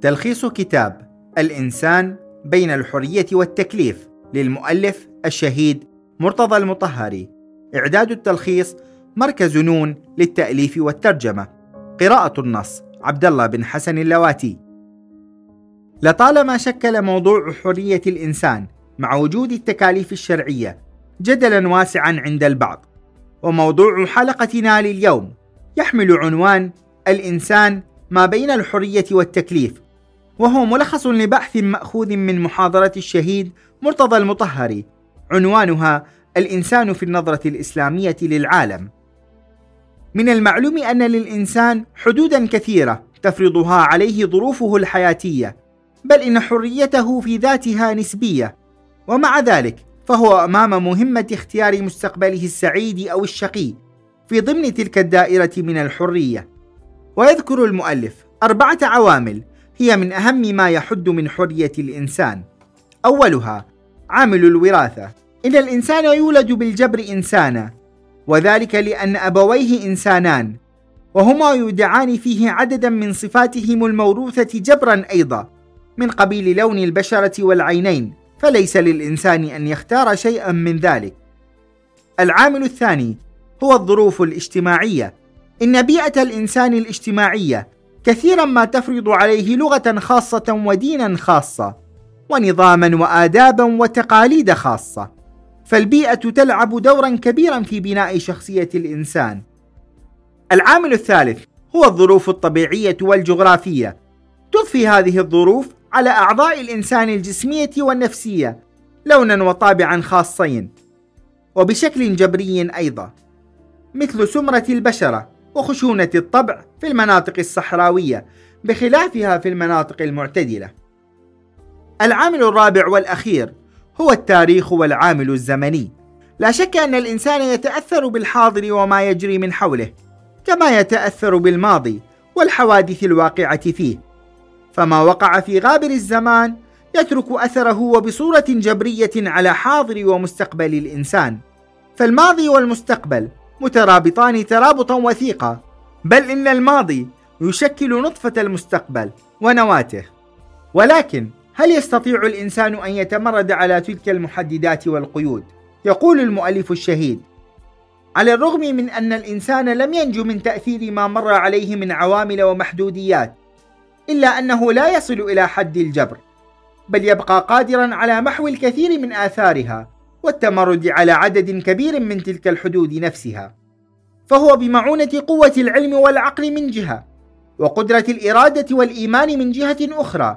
تلخيص كتاب الإنسان بين الحرية والتكليف للمؤلف الشهيد مرتضى المطهري. إعداد التلخيص مركز نون للتأليف والترجمة. قراءة النص عبد الله بن حسن اللواتي. لطالما شكل موضوع حرية الإنسان مع وجود التكاليف الشرعية جدلا واسعا عند البعض وموضوع حلقتنا لليوم يحمل عنوان الإنسان ما بين الحرية والتكليف وهو ملخص لبحث مأخوذ من محاضرة الشهيد مرتضى المطهري عنوانها الإنسان في النظرة الإسلامية للعالم. من المعلوم أن للإنسان حدودا كثيرة تفرضها عليه ظروفه الحياتية بل إن حريته في ذاتها نسبية. ومع ذلك فهو أمام مهمة اختيار مستقبله السعيد أو الشقي في ضمن تلك الدائرة من الحرية. ويذكر المؤلف أربعة عوامل هي من أهم ما يحد من حرية الإنسان. أولها عامل الوراثة. إن الإنسان يولد بالجبر إنسانا وذلك لأن أبويه إنسانان وهما يودعان فيه عددا من صفاتهم الموروثة جبرا أيضا من قبيل لون البشرة والعينين. فليس للإنسان أن يختار شيئا من ذلك. العامل الثاني هو الظروف الاجتماعية. إن بيئة الإنسان الاجتماعية كثيرا ما تفرض عليه لغة خاصة ودينا خاصة ونظاما وآدابا وتقاليد خاصة. فالبيئة تلعب دورا كبيرا في بناء شخصية الإنسان. العامل الثالث هو الظروف الطبيعية والجغرافية. تضفي هذه الظروف على أعضاء الإنسان الجسمية والنفسية لونا وطابعا خاصين وبشكل جبري أيضا مثل سمرة البشرة. وخشونة الطبع في المناطق الصحراوية بخلافها في المناطق المعتدلة. العامل الرابع والأخير هو التاريخ والعامل الزمني. لا شك أن الإنسان يتأثر بالحاضر وما يجري من حوله، كما يتأثر بالماضي والحوادث الواقعة فيه. فما وقع في غابر الزمان يترك أثره وبصورة جبرية على حاضر ومستقبل الإنسان. فالماضي والمستقبل مترابطان ترابطا وثيقا بل إن الماضي يشكل نطفة المستقبل ونواته. ولكن هل يستطيع الإنسان أن يتمرد على تلك المحددات والقيود؟ يقول المؤلف الشهيد على الرغم من أن الإنسان لم ينجو من تأثير ما مر عليه من عوامل ومحدوديات إلا أنه لا يصل إلى حد الجبر بل يبقى قادرا على محو الكثير من آثارها. والتمرد على عدد كبير من تلك الحدود نفسها فهو بمعونة قوة العلم والعقل من جهة وقدرة الإرادة والإيمان من جهة أخرى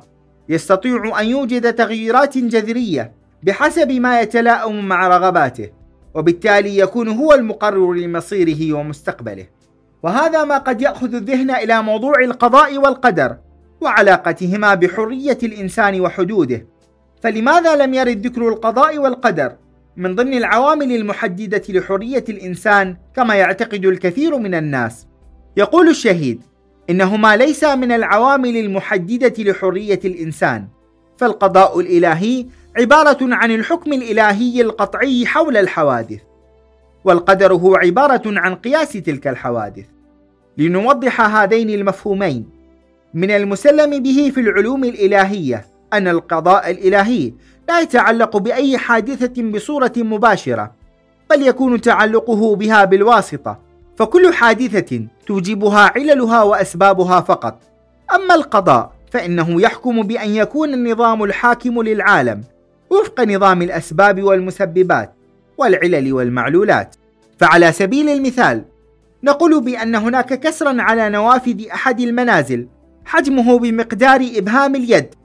يستطيع أن يوجد تغييرات جذرية بحسب ما يتلائم مع رغباته وبالتالي يكون هو المقرر لمصيره ومستقبله. وهذا ما قد يأخذ الذهن إلى موضوع القضاء والقدر وعلاقتهما بحرية الإنسان وحدوده. فلماذا لم يرد ذكر القضاء والقدر؟ من ضمن العوامل المحددة لحرية الإنسان كما يعتقد الكثير من الناس. يقول الشهيد: إنهما ليس من العوامل المحددة لحرية الإنسان، فالقضاء الإلهي عبارة عن الحكم الإلهي القطعي حول الحوادث، والقدر هو عبارة عن قياس تلك الحوادث. لنوضح هذين المفهومين، من المسلم به في العلوم الإلهية أن القضاء الإلهي لا يتعلق بأي حادثة بصورة مباشرة بل يكون تعلقه بها بالواسطة فكل حادثة توجبها عللها وأسبابها فقط. أما القضاء فإنه يحكم بأن يكون النظام الحاكم للعالم وفق نظام الأسباب والمسببات والعلل والمعلولات. فعلى سبيل المثال نقول بأن هناك كسرا على نوافذ أحد المنازل حجمه بمقدار إبهام اليد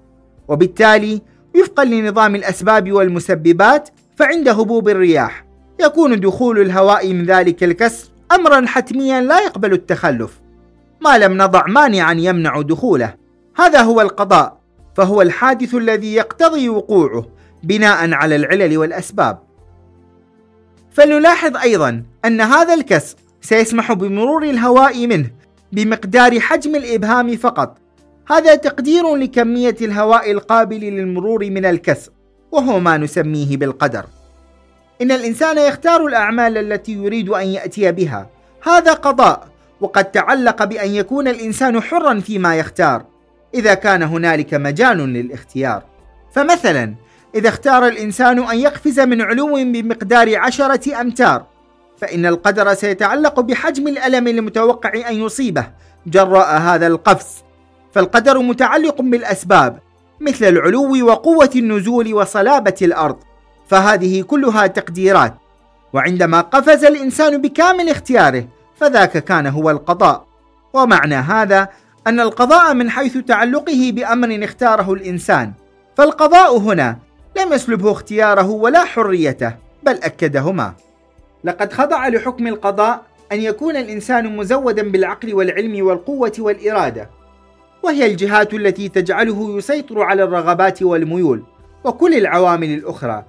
وبالتالي وفقا لنظام الأسباب والمسببات فعند هبوب الرياح يكون دخول الهواء من ذلك الكسر أمرا حتميا لا يقبل التخلف. ما لم نضع مانعا يمنع دخوله. هذا هو القضاء فهو الحادث الذي يقتضي وقوعه بناء على العلل والأسباب. فلنلاحظ أيضا أن هذا الكسر سيسمح بمرور الهواء منه بمقدار حجم الإبهام فقط هذا تقدير لكمية الهواء القابل للمرور من الكسر وهو ما نسميه بالقدر. إن الإنسان يختار الأعمال التي يريد أن يأتي بها. هذا قضاء وقد تعلق بأن يكون الإنسان حرا فيما يختار إذا كان هنالك مجال للاختيار. فمثلا إذا اختار الإنسان أن يقفز من علو بمقدار عشرة أمتار فإن القدر سيتعلق بحجم الألم المتوقع أن يصيبه جراء هذا القفز. فالقدر متعلق بالأسباب مثل العلو وقوة النزول وصلابة الأرض فهذه كلها تقديرات. وعندما قفز الإنسان بكامل اختياره فذاك كان هو القضاء. ومعنى هذا أن القضاء من حيث تعلقه بأمر اختاره الإنسان. فالقضاء هنا لم يسلبه اختياره ولا حريته بل أكدهما. لقد خضع لحكم القضاء أن يكون الإنسان مزودا بالعقل والعلم والقوة والإرادة. وهي الجهات التي تجعله يسيطر على الرغبات والميول وكل العوامل الأخرى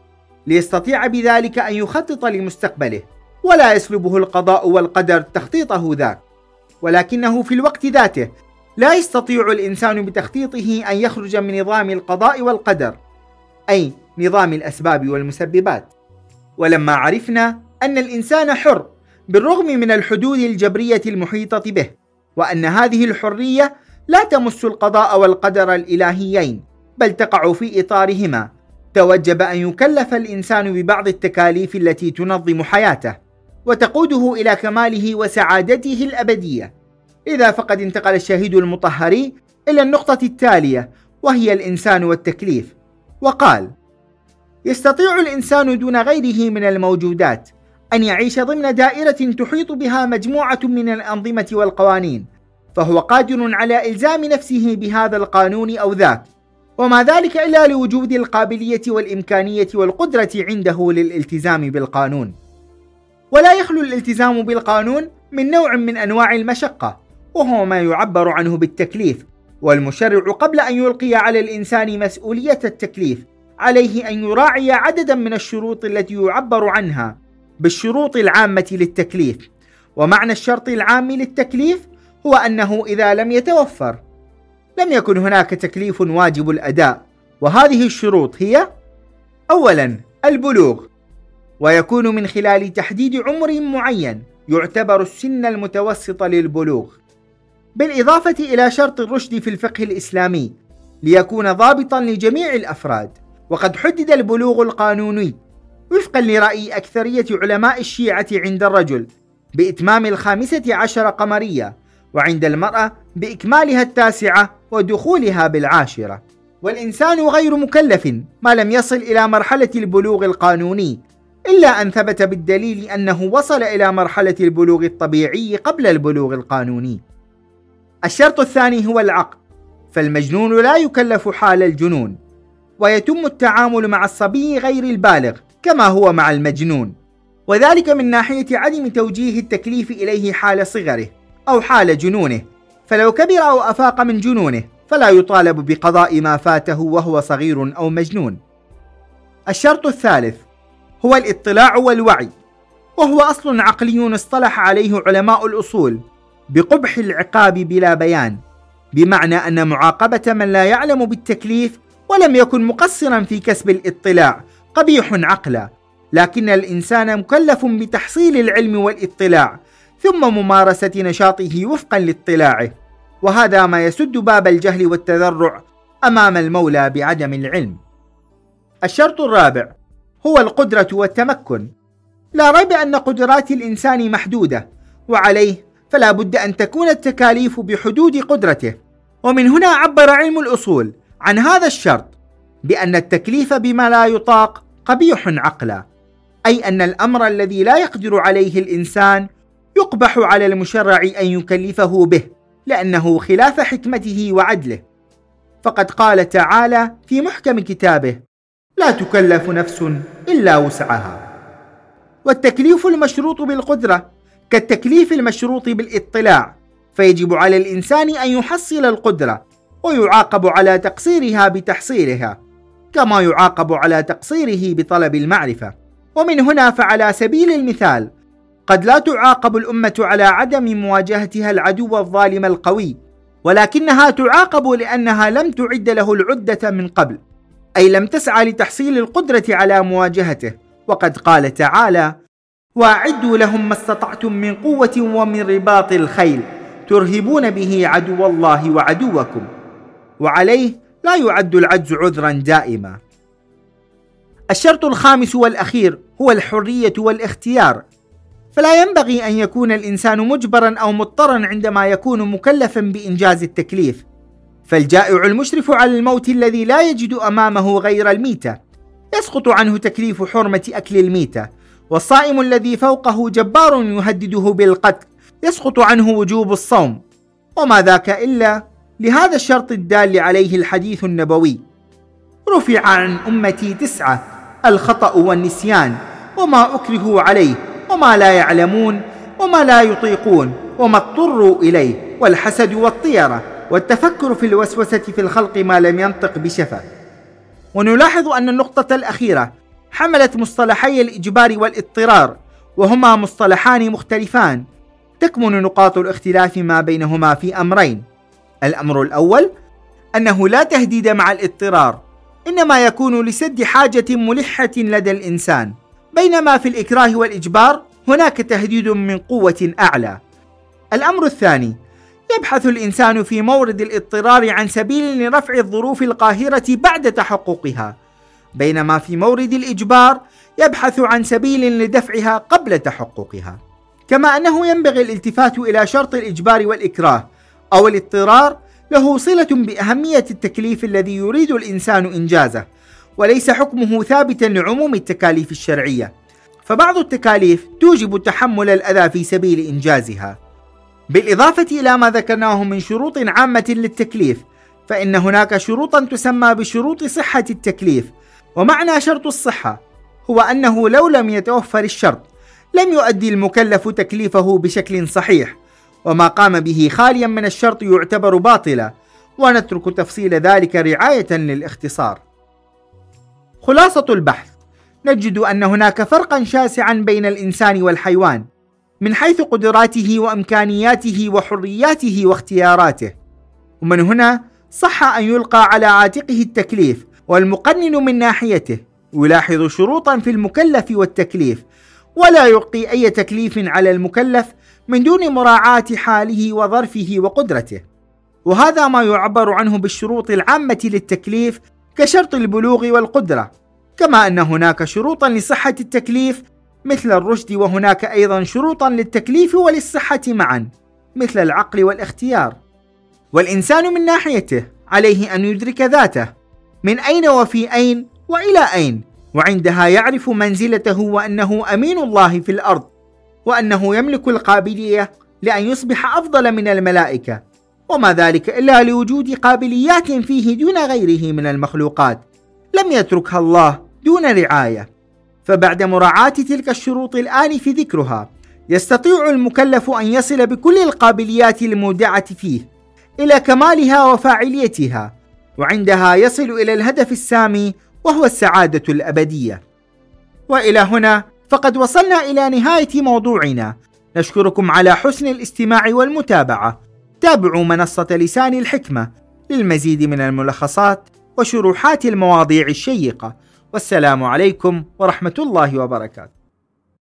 ليستطيع بذلك أن يخطط لمستقبله ولا يسلبه القضاء والقدر تخطيطه ذاك. ولكنه في الوقت ذاته لا يستطيع الإنسان بتخطيطه أن يخرج من نظام القضاء والقدر أي نظام الأسباب والمسببات. ولما عرفنا أن الإنسان حر بالرغم من الحدود الجبرية المحيطة به وأن هذه الحرية لا تمس القضاء والقدر الإلهيين بل تقع في إطارهما. توجب أن يكلف الإنسان ببعض التكاليف التي تنظم حياته وتقوده إلى كماله وسعادته الأبدية. إذا فقد انتقل الشهيد المطهري إلى النقطة التالية وهي الإنسان والتكليف وقال يستطيع الإنسان دون غيره من الموجودات أن يعيش ضمن دائرة تحيط بها مجموعة من الأنظمة والقوانين فهو قادر على إلزام نفسه بهذا القانون أو ذاك. وما ذلك إلا لوجود القابلية والإمكانية والقدرة عنده للالتزام بالقانون. ولا يخلو الالتزام بالقانون من نوع من أنواع المشقة وهو ما يعبر عنه بالتكليف والمشرع قبل أن يلقي على الإنسان مسؤولية التكليف عليه أن يراعي عددا من الشروط التي يعبر عنها بالشروط العامة للتكليف. ومعنى الشرط العام للتكليف هو أنه إذا لم يتوفر لم يكن هناك تكليف واجب الأداء. وهذه الشروط هي أولا البلوغ ويكون من خلال تحديد عمر معين يعتبر السن المتوسط للبلوغ. بالإضافة إلى شرط الرشد في الفقه الإسلامي ليكون ضابطا لجميع الأفراد. وقد حدد البلوغ القانوني وفقا لرأي أكثرية علماء الشيعة عند الرجل بإتمام الخامسة عشر قمرية. وعند المرأة بإكمالها التاسعة ودخولها بالعاشرة. والإنسان غير مكلف ما لم يصل إلى مرحلة البلوغ القانوني إلا أن ثبت بالدليل أنه وصل إلى مرحلة البلوغ الطبيعي قبل البلوغ القانوني. الشرط الثاني هو العقل فالمجنون لا يكلف حال الجنون ويتم التعامل مع الصبي غير البالغ كما هو مع المجنون. وذلك من ناحية عدم توجيه التكليف إليه حال صغره. أو حال جنونه. فلو كبر أو أفاق من جنونه فلا يطالب بقضاء ما فاته وهو صغير أو مجنون. الشرط الثالث هو الاطلاع والوعي. وهو أصل عقلي اصطلح عليه علماء الأصول بقبح العقاب بلا بيان بمعنى أن معاقبة من لا يعلم بالتكليف ولم يكن مقصرا في كسب الاطلاع قبيح عقلا. لكن الإنسان مكلف بتحصيل العلم والاطلاع ثم ممارسة نشاطه وفقا لاطلاعه. وهذا ما يسد باب الجهل والتذرع أمام المولى بعدم العلم. الشرط الرابع هو القدرة والتمكن. لا ريب أن قدرات الإنسان محدودة وعليه فلا بد أن تكون التكاليف بحدود قدرته. ومن هنا عبر علم الأصول عن هذا الشرط بأن التكليف بما لا يطاق قبيح عقلا أي أن الأمر الذي لا يقدر عليه الإنسان يقبح على المشرع أن يكلفه به لأنه خلاف حكمته وعدله. فقد قال تعالى في محكم كتابه لا تكلف نفس إلا وسعها. والتكليف المشروط بالقدرة كالتكليف المشروط بالاطلاع فيجب على الإنسان أن يحصل القدرة ويعاقب على تقصيرها بتحصيلها كما يعاقب على تقصيره بطلب المعرفة. ومن هنا فعلى سبيل المثال قد لا تعاقب الأمة على عدم مواجهتها العدو الظالم القوي ولكنها تعاقب لأنها لم تعد له العدة من قبل أي لم تسعى لتحصيل القدرة على مواجهته. وقد قال تعالى وأعدوا لهم ما استطعتم من قوة ومن رباط الخيل ترهبون به عدو الله وعدوكم وعليه لا يعد العجز عذرا دائما. الشرط الخامس والأخير هو الحرية والاختيار فلا ينبغي أن يكون الإنسان مجبرا أو مضطرا عندما يكون مكلفا بإنجاز التكليف. فالجائع المشرف على الموت الذي لا يجد أمامه غير الميتة. يسقط عنه تكليف حرمة أكل الميتة. والصائم الذي فوقه جبار يهدده بالقتل. يسقط عنه وجوب الصوم. وما ذاك إلا لهذا الشرط الدال عليه الحديث النبوي. رفع عن أمتي تسعة. الخطأ والنسيان. وما أكرهوا عليه. وما لا يعلمون وما لا يطيقون وما اضطروا إليه والحسد والطيرة والتفكر في الوسوسة في الخلق ما لم ينطق بشفه ونلاحظ أن النقطة الأخيرة حملت مصطلحي الإجبار والإضطرار وهما مصطلحان مختلفان. تكمن نقاط الاختلاف ما بينهما في أمرين. الأمر الأول أنه لا تهديد مع الاضطرار إنما يكون لسد حاجة ملحة لدى الإنسان. بينما في الإكراه والإجبار هناك تهديد من قوة أعلى. الأمر الثاني يبحث الإنسان في مورد الاضطرار عن سبيل لرفع الظروف القاهرة بعد تحققها. بينما في مورد الإجبار يبحث عن سبيل لدفعها قبل تحققها. كما أنه ينبغي الالتفات إلى شرط الإجبار والإكراه أو الاضطرار له صلة بأهمية التكليف الذي يريد الإنسان إنجازه. وليس حكمه ثابتا لعموم التكاليف الشرعية. فبعض التكاليف توجب تحمل الأذى في سبيل إنجازها. بالإضافة إلى ما ذكرناه من شروط عامة للتكليف فإن هناك شروطا تسمى بشروط صحة التكليف ومعنى شرط الصحة هو أنه لو لم يتوفر الشرط لم يؤدي المكلف تكليفه بشكل صحيح وما قام به خاليا من الشرط يعتبر باطلا ونترك تفصيل ذلك رعاية للاختصار. خلاصة البحث. نجد أن هناك فرقا شاسعا بين الإنسان والحيوان من حيث قدراته وإمكانياته وحرياته واختياراته. ومن هنا صح أن يلقى على عاتقه التكليف والمقنن من ناحيته يلاحظ شروطا في المكلف والتكليف ولا يلقي أي تكليف على المكلف من دون مراعاة حاله وظرفه وقدرته. وهذا ما يعبر عنه بالشروط العامة للتكليف كشرط البلوغ والقدرة كما أن هناك شروطا لصحة التكليف مثل الرشد وهناك أيضا شروطا للتكليف وللصحة معا مثل العقل والاختيار. والإنسان من ناحيته عليه أن يدرك ذاته من أين وفي أين وإلى أين وعندها يعرف منزلته وأنه أمين الله في الأرض وأنه يملك القابلية لأن يصبح أفضل من الملائكة. وما ذلك إلا لوجود قابليات فيه دون غيره من المخلوقات لم يتركها الله دون رعاية. فبعد مراعاة تلك الشروط الانف ذكرها يستطيع المكلف أن يصل بكل القابليات المودعة فيه إلى كمالها وفاعليتها وعندها يصل إلى الهدف السامي وهو السعادة الأبدية. وإلى هنا فقد وصلنا إلى نهاية موضوعنا. نشكركم على حسن الاستماع والمتابعة. تابعوا منصة لسان الحكمة للمزيد من الملخصات وشروحات المواضيع الشيقة. والسلام عليكم ورحمة الله وبركاته.